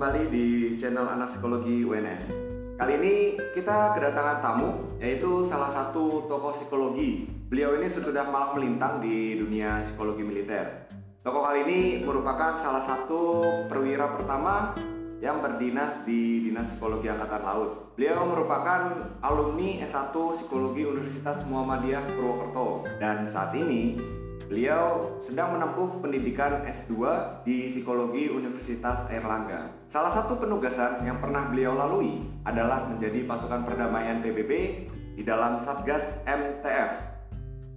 kembali di channel Anak Psikologi UNS. Kali ini kita kedatangan tamu, yaitu salah satu tokoh psikologi. Beliau ini sudah malang melintang di dunia psikologi militer. Tokoh kali ini merupakan salah satu perwira pertama yang berdinas di Dinas Psikologi Angkatan Laut. Beliau merupakan alumni S1 Psikologi Universitas Muhammadiyah Purwokerto dan saat ini Beliau sedang menempuh pendidikan S2 di Psikologi Universitas Airlangga. Salah satu penugasan yang pernah beliau lalui adalah menjadi pasukan perdamaian PBB di dalam Satgas MTF.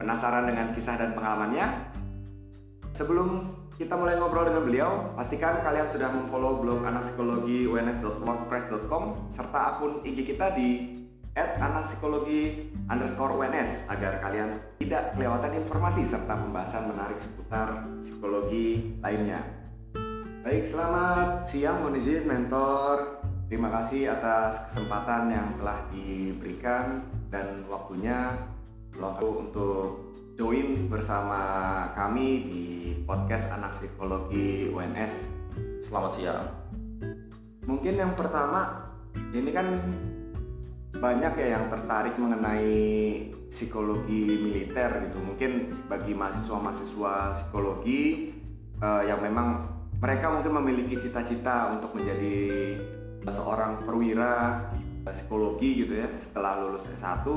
Penasaran dengan kisah dan pengalamannya? Sebelum kita mulai ngobrol dengan beliau, pastikan kalian sudah memfollow blog uns.wordpress.com serta akun IG kita di at anakpsikologi underscore UNS agar kalian tidak kelewatan informasi serta pembahasan menarik seputar psikologi lainnya. Baik, selamat siang izin mentor. Terima kasih atas kesempatan yang telah diberikan dan waktunya luangkan untuk join bersama kami di podcast Anak Psikologi UNS. Selamat siang. Mungkin yang pertama, ini kan banyak ya yang tertarik mengenai psikologi militer gitu. Mungkin bagi mahasiswa-mahasiswa psikologi uh, yang memang mereka mungkin memiliki cita-cita untuk menjadi seorang perwira psikologi gitu ya setelah lulus S1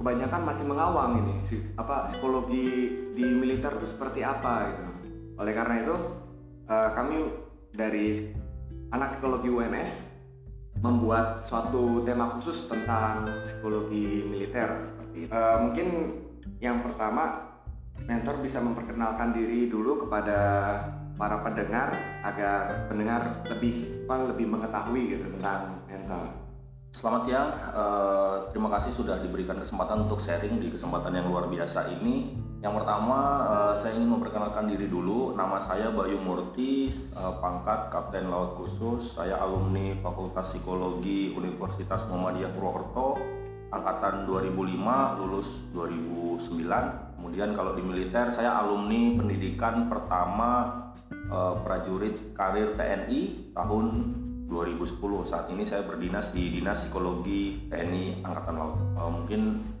kebanyakan masih mengawang ini apa psikologi di militer itu seperti apa gitu. Oleh karena itu uh, kami dari anak psikologi UNS membuat suatu tema khusus tentang psikologi militer seperti itu. Uh, mungkin yang pertama mentor bisa memperkenalkan diri dulu kepada para pendengar agar pendengar lebih lebih mengetahui gitu tentang mentor. Selamat siang, uh, terima kasih sudah diberikan kesempatan untuk sharing di kesempatan yang luar biasa ini. Yang pertama, uh, saya ingin memperkenalkan diri dulu. Nama saya Bayu Murti, uh, pangkat Kapten Laut Khusus. Saya alumni Fakultas Psikologi Universitas Muhammadiyah Purwokerto, angkatan 2005, lulus 2009. Kemudian kalau di militer, saya alumni pendidikan pertama uh, prajurit karir TNI tahun 2010. Saat ini saya berdinas di Dinas Psikologi TNI Angkatan Laut. Mungkin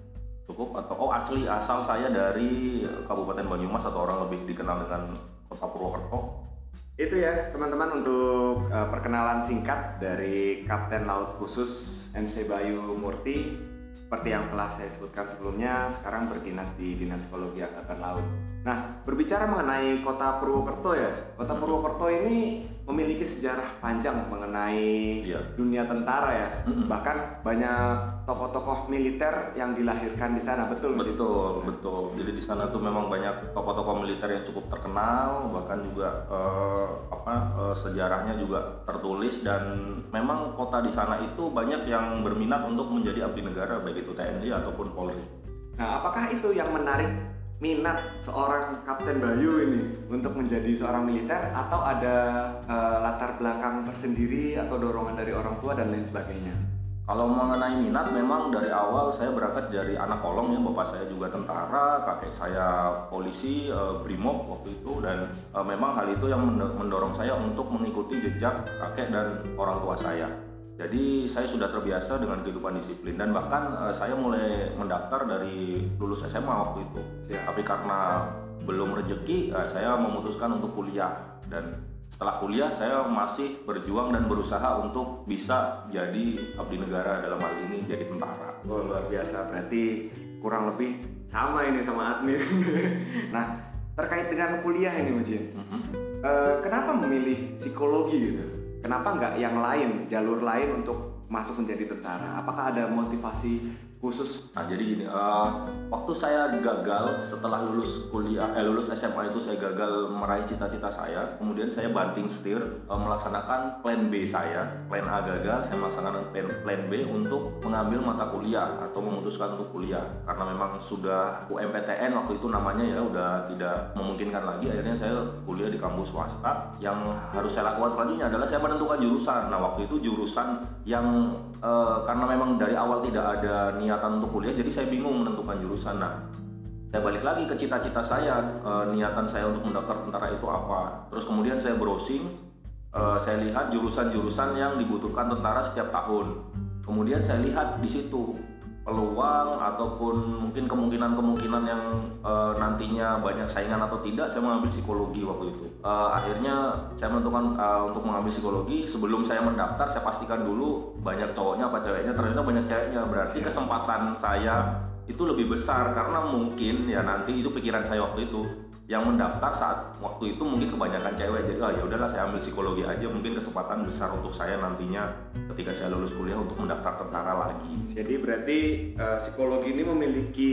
cukup? Atau oh asli asal saya dari Kabupaten Banyumas atau orang lebih dikenal dengan Kota Purwokerto? Itu ya teman-teman untuk uh, perkenalan singkat dari Kapten Laut Khusus MC Bayu Murti. Seperti yang telah saya sebutkan sebelumnya sekarang berdinas di Dinas Psikologi Angkatan Laut nah berbicara mengenai Kota Purwokerto ya Kota Purwokerto ini memiliki sejarah panjang mengenai iya. dunia tentara ya. Mm-hmm. Bahkan banyak tokoh-tokoh militer yang dilahirkan di sana, betul? Betul, betul. betul. Jadi di sana tuh memang banyak tokoh-tokoh militer yang cukup terkenal, bahkan juga uh, apa uh, sejarahnya juga tertulis dan memang kota di sana itu banyak yang berminat untuk menjadi abdi negara baik itu TNI ataupun Polri. Nah, apakah itu yang menarik minat seorang Kapten Bayu ini untuk menjadi seorang militer atau ada uh, latar belakang tersendiri atau dorongan dari orang tua dan lain sebagainya? Kalau mengenai minat, memang dari awal saya berangkat dari anak kolong ya, bapak saya juga tentara, kakek saya polisi, e, brimob waktu itu, dan e, memang hal itu yang mendorong saya untuk mengikuti jejak kakek dan orang tua saya. Jadi saya sudah terbiasa dengan kehidupan disiplin dan bahkan uh, saya mulai mendaftar dari lulus SMA waktu itu. Ya. Tapi karena belum rezeki, uh, saya memutuskan untuk kuliah dan setelah kuliah saya masih berjuang dan berusaha untuk bisa jadi abdi negara dalam hal ini jadi tentara. Oh, luar biasa. Berarti kurang lebih sama ini sama admin. nah, terkait dengan kuliah ini, Mujin. Mm -hmm. uh, kenapa memilih psikologi gitu? Kenapa nggak yang lain jalur lain untuk masuk menjadi tentara? Apakah ada motivasi khusus? Nah jadi gini, uh, waktu saya gagal setelah lulus kuliah, eh lulus SMA itu saya gagal meraih cita-cita saya. Kemudian saya banting setir uh, melaksanakan plan B saya. Plan A gagal, saya melaksanakan plan, plan B untuk mengambil mata kuliah atau memutuskan untuk kuliah karena memang sudah UMPTN waktu itu namanya ya udah tidak memungkinkan lagi. Akhirnya saya kuliah di kampus swasta. Yang harus saya lakukan selanjutnya adalah saya menentukan jurusan. Nah waktu itu jurusan yang uh, karena memang dari awal tidak ada niat niatan untuk kuliah jadi saya bingung menentukan jurusan nah saya balik lagi ke cita-cita saya e, niatan saya untuk mendaftar tentara itu apa terus kemudian saya browsing uh, saya lihat jurusan-jurusan yang dibutuhkan tentara setiap tahun. Kemudian saya lihat di situ peluang ataupun mungkin kemungkinan-kemungkinan yang uh, nantinya banyak saingan atau tidak saya mengambil psikologi waktu itu. Uh, akhirnya saya menentukan uh, untuk mengambil psikologi. Sebelum saya mendaftar saya pastikan dulu banyak cowoknya apa ceweknya. Ternyata banyak ceweknya. Berarti kesempatan saya itu lebih besar karena mungkin ya nanti itu pikiran saya waktu itu yang mendaftar saat waktu itu mungkin kebanyakan cewek jadi oh, ya udahlah saya ambil psikologi aja mungkin kesempatan besar untuk saya nantinya ketika saya lulus kuliah untuk mendaftar tentara lagi. Jadi berarti uh, psikologi ini memiliki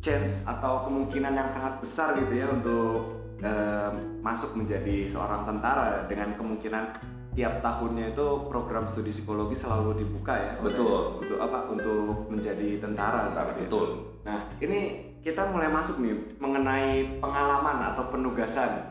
chance atau kemungkinan yang sangat besar gitu ya untuk uh, masuk menjadi seorang tentara dengan kemungkinan tiap tahunnya itu program studi psikologi selalu dibuka ya? Betul. Untuk apa? Untuk menjadi tentara. Tentara betul. Nah ini kita mulai masuk nih mengenai pengalaman atau penugasan.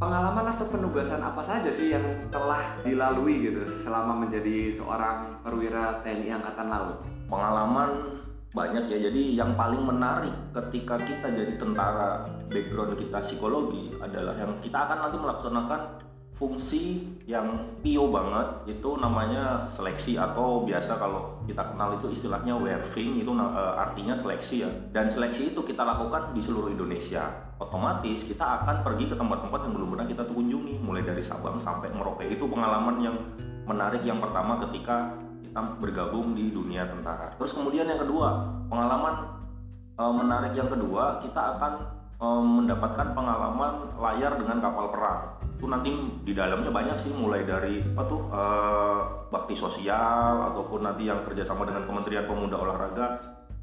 Pengalaman atau penugasan apa saja sih yang telah dilalui gitu selama menjadi seorang perwira TNI Angkatan Laut? Pengalaman banyak ya. Jadi yang paling menarik ketika kita jadi tentara, background kita psikologi adalah yang kita akan nanti melaksanakan fungsi yang pio banget itu namanya seleksi atau biasa kalau kita kenal itu istilahnya werving itu uh, artinya seleksi ya. Dan seleksi itu kita lakukan di seluruh Indonesia. Otomatis kita akan pergi ke tempat-tempat yang belum pernah kita kunjungi mulai dari Sabang sampai Merauke. Itu pengalaman yang menarik yang pertama ketika kita bergabung di dunia tentara. Terus kemudian yang kedua pengalaman uh, menarik yang kedua kita akan mendapatkan pengalaman layar dengan kapal perang. Itu nanti di dalamnya banyak sih mulai dari apa tuh uh, bakti sosial ataupun nanti yang kerjasama dengan Kementerian Pemuda Olahraga.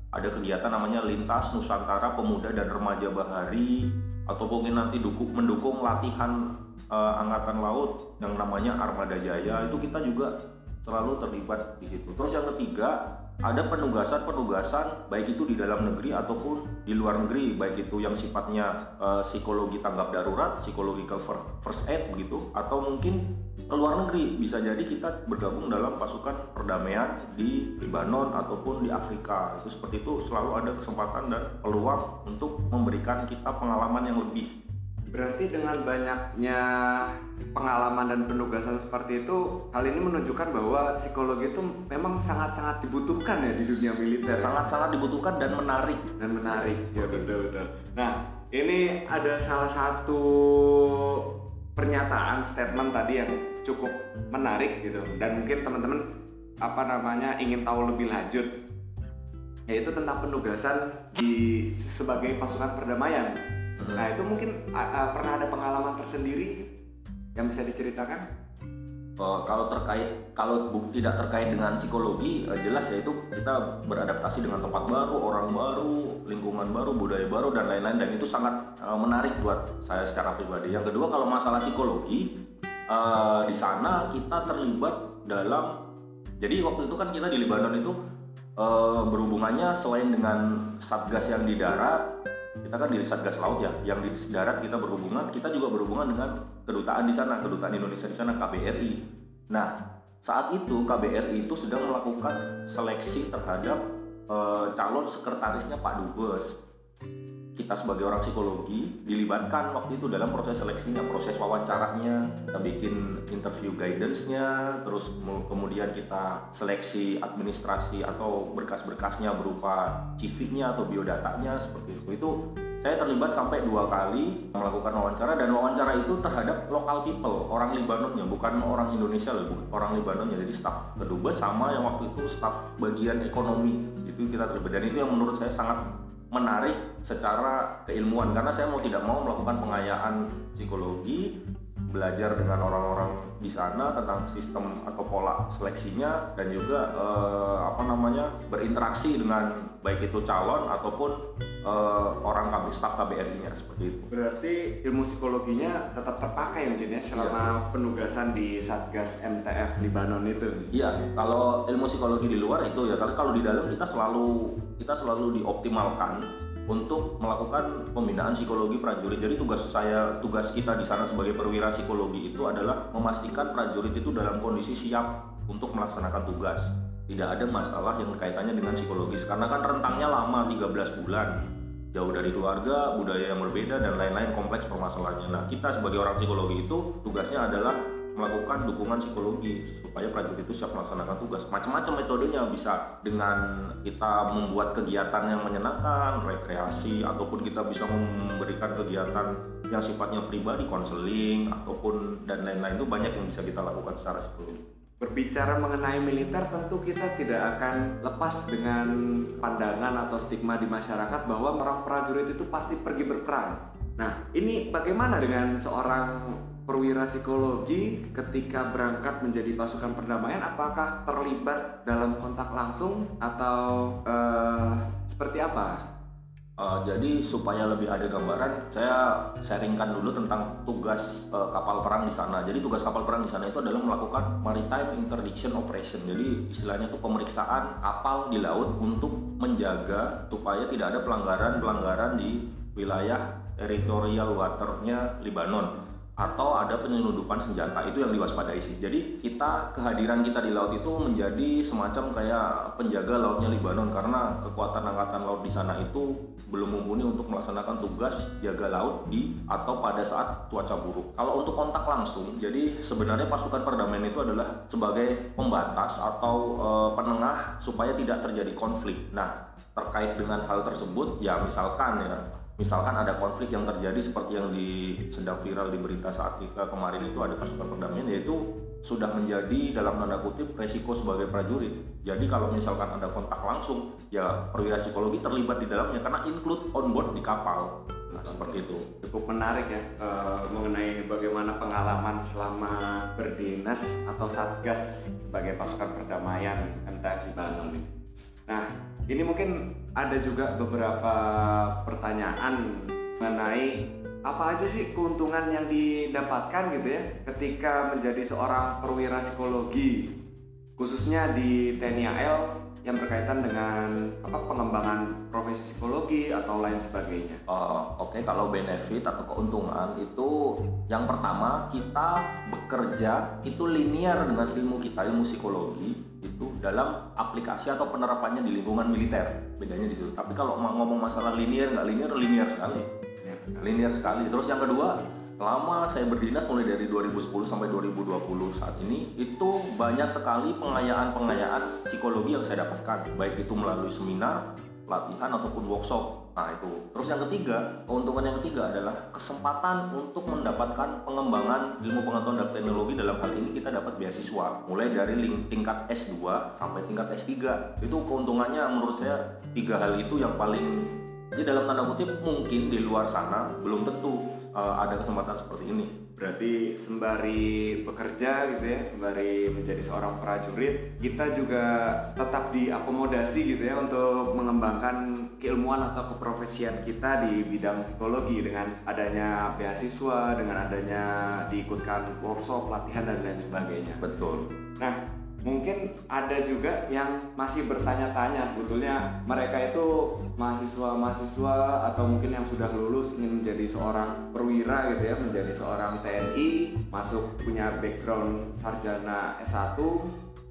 Ada kegiatan namanya Lintas Nusantara Pemuda dan Remaja Bahari atau mungkin nanti dukung, mendukung latihan uh, angkatan laut yang namanya Armada Jaya. Itu kita juga selalu terlibat di situ. Terus yang ketiga ada penugasan-penugasan baik itu di dalam negeri ataupun di luar negeri baik itu yang sifatnya uh, psikologi tanggap darurat, psikologi first aid begitu atau mungkin ke luar negeri. Bisa jadi kita bergabung dalam pasukan perdamaian di Lebanon ataupun di Afrika. Itu seperti itu selalu ada kesempatan dan peluang untuk memberikan kita pengalaman yang lebih Berarti dengan banyaknya pengalaman dan penugasan seperti itu, hal ini menunjukkan bahwa psikologi itu memang sangat-sangat dibutuhkan ya di dunia militer. Sangat-sangat dibutuhkan dan menarik. Dan menarik, ya betul betul. Nah, ini ada salah satu pernyataan statement tadi yang cukup menarik gitu dan mungkin teman-teman apa namanya ingin tahu lebih lanjut yaitu tentang penugasan di sebagai pasukan perdamaian Hmm. Nah itu mungkin uh, pernah ada pengalaman tersendiri yang bisa diceritakan? Uh, kalau terkait kalau tidak terkait dengan psikologi uh, jelas ya itu kita beradaptasi dengan tempat baru, orang baru, lingkungan baru, budaya baru dan lain-lain dan itu sangat uh, menarik buat saya secara pribadi. Yang kedua kalau masalah psikologi uh, di sana kita terlibat dalam jadi waktu itu kan kita di Lebanon itu uh, berhubungannya selain dengan satgas yang di darat kita kan di Satgas Laut ya, yang di darat kita berhubungan, kita juga berhubungan dengan kedutaan di sana, kedutaan Indonesia di sana, KBRI. Nah, saat itu KBRI itu sedang melakukan seleksi terhadap e, calon sekretarisnya Pak Dubes kita sebagai orang psikologi dilibatkan waktu itu dalam proses seleksinya, proses wawancaranya, kita bikin interview guidance-nya, terus kemudian kita seleksi administrasi atau berkas-berkasnya berupa CV-nya atau biodatanya seperti itu. Itu saya terlibat sampai dua kali melakukan wawancara dan wawancara itu terhadap lokal people, orang Libanonnya, bukan orang Indonesia loh, orang Libanonnya. Jadi staff kedubes sama yang waktu itu staff bagian ekonomi itu kita terlibat dan itu yang menurut saya sangat menarik secara keilmuan. Karena saya mau tidak mau melakukan pengayaan psikologi belajar dengan orang-orang di sana tentang sistem atau pola seleksinya dan juga eh, apa namanya berinteraksi dengan baik itu calon ataupun eh, orang kami staf KBRI-nya seperti itu. Berarti ilmu psikologinya tetap terpakai mungkin ya selama iya. penugasan di Satgas MTF Libanon itu. Iya, kalau ilmu psikologi di luar itu ya, tapi kalau di dalam kita selalu kita selalu dioptimalkan untuk melakukan pembinaan psikologi prajurit. Jadi tugas saya, tugas kita di sana sebagai perwira psikologi itu adalah memastikan prajurit itu dalam kondisi siap untuk melaksanakan tugas. Tidak ada masalah yang kaitannya dengan psikologis karena kan rentangnya lama 13 bulan. Jauh dari keluarga, budaya yang berbeda dan lain-lain kompleks permasalahannya. Nah, kita sebagai orang psikologi itu tugasnya adalah melakukan dukungan psikologi supaya prajurit itu siap melaksanakan tugas. Macam-macam metodenya bisa dengan kita membuat kegiatan yang menyenangkan, rekreasi ataupun kita bisa memberikan kegiatan yang sifatnya pribadi, konseling ataupun dan lain-lain itu banyak yang bisa kita lakukan secara psikologi. Berbicara mengenai militer tentu kita tidak akan lepas dengan pandangan atau stigma di masyarakat bahwa orang prajurit itu pasti pergi berperang. Nah, ini bagaimana dengan seorang perwira psikologi ketika berangkat menjadi pasukan perdamaian apakah terlibat dalam kontak langsung atau uh, seperti apa? Uh, jadi supaya lebih ada gambaran, saya sharingkan dulu tentang tugas uh, kapal perang di sana. Jadi tugas kapal perang di sana itu adalah melakukan maritime interdiction operation. Jadi istilahnya itu pemeriksaan kapal di laut untuk menjaga supaya tidak ada pelanggaran-pelanggaran di wilayah territorial waternya Libanon atau ada penyelundupan senjata itu yang diwaspadai sih. Jadi kita kehadiran kita di laut itu menjadi semacam kayak penjaga lautnya Libanon karena kekuatan angkatan laut di sana itu belum mumpuni untuk melaksanakan tugas jaga laut di atau pada saat cuaca buruk. Kalau untuk kontak langsung, jadi sebenarnya pasukan perdamaian itu adalah sebagai pembatas atau e, penengah supaya tidak terjadi konflik. Nah, terkait dengan hal tersebut ya misalkan ya misalkan ada konflik yang terjadi seperti yang di sedang viral di berita saat kita kemarin itu ada pasukan perdamaian yaitu sudah menjadi dalam tanda kutip resiko sebagai prajurit. Jadi kalau misalkan ada kontak langsung, ya perwira psikologi terlibat di dalamnya karena include on board di kapal. Nah, seperti itu. Cukup menarik ya uh, mengenai bagaimana pengalaman selama berdinas atau satgas sebagai pasukan perdamaian MTF di Bandung. Nah, ini mungkin ada juga beberapa pertanyaan mengenai apa aja sih keuntungan yang didapatkan gitu ya ketika menjadi seorang perwira psikologi khususnya di TNI AL yang berkaitan dengan apa pengembangan profesi psikologi atau lain sebagainya. Uh, Oke, okay. kalau benefit atau keuntungan itu yang pertama kita bekerja itu linear dengan ilmu kita ilmu psikologi itu dalam aplikasi atau penerapannya di lingkungan militer bedanya di situ. Tapi kalau ngomong masalah linear nggak linear linear sekali. Linear sekali. Linear sekali. Terus yang kedua Selama saya berdinas mulai dari 2010 sampai 2020 saat ini itu banyak sekali pengayaan-pengayaan psikologi yang saya dapatkan baik itu melalui seminar, pelatihan ataupun workshop. Nah itu. Terus yang ketiga, keuntungan yang ketiga adalah kesempatan untuk mendapatkan pengembangan ilmu pengetahuan dan teknologi dalam hal ini kita dapat beasiswa mulai dari tingkat S2 sampai tingkat S3. Itu keuntungannya menurut saya tiga hal itu yang paling jadi dalam tanda kutip mungkin di luar sana belum tentu uh, ada kesempatan seperti ini. Berarti sembari bekerja gitu ya, sembari menjadi seorang prajurit, kita juga tetap diakomodasi gitu ya untuk mengembangkan keilmuan atau keprofesian kita di bidang psikologi dengan adanya beasiswa, dengan adanya diikutkan workshop, latihan dan lain sebagainya. Betul. Nah, mungkin ada juga yang masih bertanya-tanya sebetulnya mereka itu mahasiswa-mahasiswa atau mungkin yang sudah lulus ingin menjadi seorang perwira gitu ya menjadi seorang TNI masuk punya background sarjana S1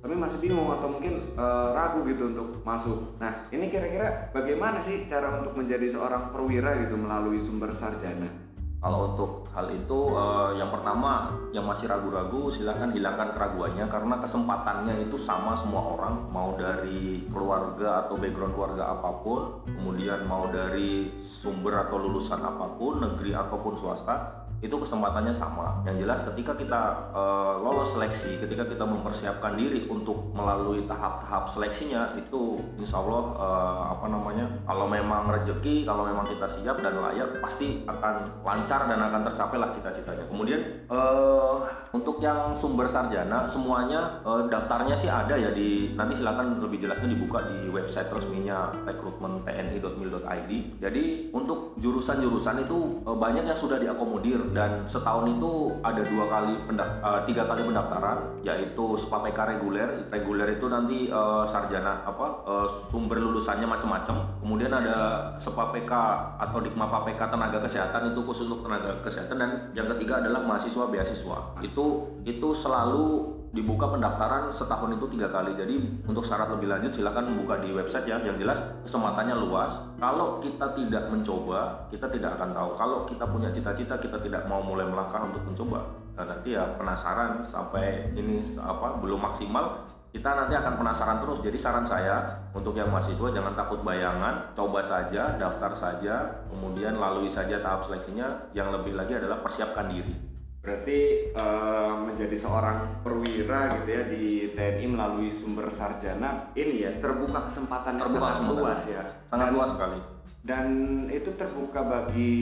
tapi masih bingung atau mungkin e, ragu gitu untuk masuk. Nah, ini kira-kira bagaimana sih cara untuk menjadi seorang perwira gitu melalui sumber sarjana? Kalau untuk hal itu uh, yang pertama yang masih ragu-ragu silahkan hilangkan keraguannya karena kesempatannya itu sama semua orang mau dari keluarga atau background keluarga apa pun kemudian mau dari sumber atau lulusan apa pun negeri ataupun swasta itu kesempatannya sama. Yang jelas ketika kita uh, lolos seleksi, ketika kita mempersiapkan diri untuk melalui tahap-tahap seleksinya itu insya Allah uh, apa namanya kalau memang rezeki, kalau memang kita siap dan layak pasti akan lancar dan akan tercapai lah cita-citanya. Kemudian uh, untuk yang sumber sarjana semuanya uh, daftarnya sih ada ya di nanti silakan lebih jelasnya dibuka di website resminya rekrutmen.tni.mil.id. Jadi untuk jurusan-jurusan itu uh, banyak yang sudah diakomodir dan setahun itu ada dua kali pendak uh, tiga kali pendaftaran yaitu SPAPK reguler. Reguler itu nanti uh, sarjana apa uh, sumber lulusannya macam-macam kemudian ada SPAPK atau Dikma PPK tenaga kesehatan itu khusus untuk tenaga kesehatan. Dan yang ketiga adalah mahasiswa beasiswa itu itu selalu dibuka pendaftaran setahun itu tiga kali. Jadi untuk syarat lebih lanjut silakan membuka di website ya. Yang jelas kesempatannya luas. Kalau kita tidak mencoba, kita tidak akan tahu. Kalau kita punya cita-cita, kita tidak mau mulai melangkah untuk mencoba, Nah, nanti ya penasaran sampai ini apa belum maksimal kita nanti akan penasaran terus. Jadi saran saya untuk yang mahasiswa jangan takut bayangan, coba saja, daftar saja, kemudian lalui saja tahap seleksinya. Yang lebih lagi adalah persiapkan diri. Berarti uh, menjadi seorang perwira gitu ya di TNI melalui sumber sarjana ini ya terbuka kesempatan terbuka sangat luas ya. Sangat luas sekali. Dan itu terbuka bagi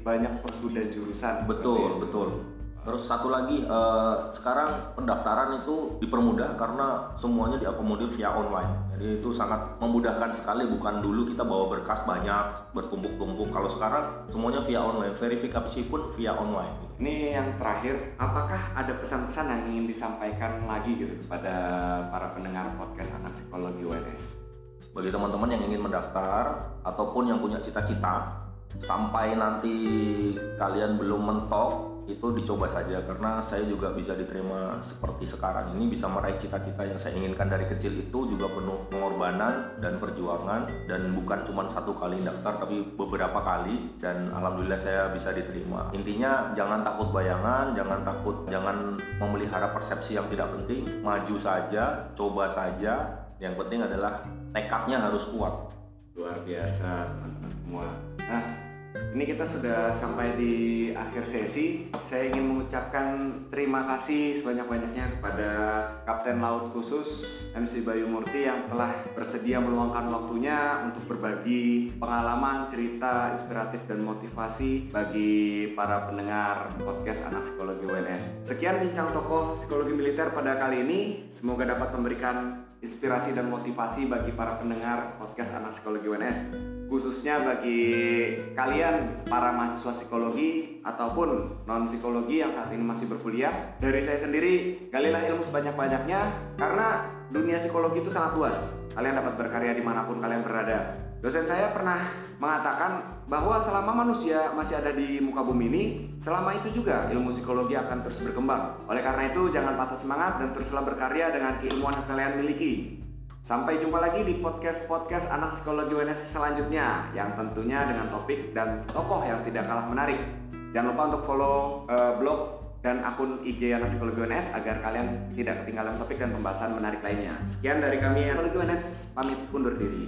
banyak persudah jurusan. Betul, betul. Terus satu lagi, uh, sekarang pendaftaran itu dipermudah karena semuanya diakomodir via online. Jadi itu sangat memudahkan sekali. Bukan dulu kita bawa berkas banyak, bertumpuk-tumpuk. Kalau sekarang semuanya via online, verifikasi pun via online. Ini yang terakhir, apakah ada pesan-pesan yang ingin disampaikan lagi gitu kepada para pendengar podcast anak psikologi UNS? Bagi teman-teman yang ingin mendaftar ataupun yang punya cita-cita, sampai nanti kalian belum mentok itu dicoba saja karena saya juga bisa diterima seperti sekarang ini bisa meraih cita-cita yang saya inginkan dari kecil itu juga penuh pengorbanan dan perjuangan dan bukan cuma satu kali daftar tapi beberapa kali dan alhamdulillah saya bisa diterima. Intinya jangan takut bayangan jangan takut jangan memelihara persepsi yang tidak penting maju saja coba saja. Yang penting adalah tekadnya harus kuat. Luar biasa teman-teman semua. Nah ini kita sudah sampai di akhir sesi. Saya ingin mengucapkan terima kasih sebanyak-banyaknya kepada Kapten Laut Khusus MC Bayu Murti yang telah bersedia meluangkan waktunya untuk berbagi pengalaman, cerita, inspiratif dan motivasi bagi para pendengar podcast Anak Psikologi UNS. Sekian bincang tokoh psikologi militer pada kali ini. Semoga dapat memberikan inspirasi dan motivasi bagi para pendengar podcast Anak Psikologi UNS khususnya bagi kalian para mahasiswa psikologi ataupun non psikologi yang saat ini masih berkuliah dari saya sendiri galilah ilmu sebanyak-banyaknya karena dunia psikologi itu sangat luas. Kalian dapat berkarya di mana pun kalian berada. Dosen saya pernah mengatakan bahwa selama manusia masih ada di muka bumi ini selama itu juga ilmu psikologi akan terus berkembang. Oleh karena itu jangan patah semangat dan teruslah berkarya dengan keilmuan yang kalian miliki Sampai jumpa lagi di podcast-podcast anak psikologi UNS selanjutnya yang tentunya dengan topik dan tokoh yang tidak kalah menarik. Jangan lupa untuk follow uh, blog dan akun IG anak psikologi UNS agar kalian tidak ketinggalan topik dan pembahasan menarik lainnya. Sekian dari kami psikologi UNS pamit undur diri.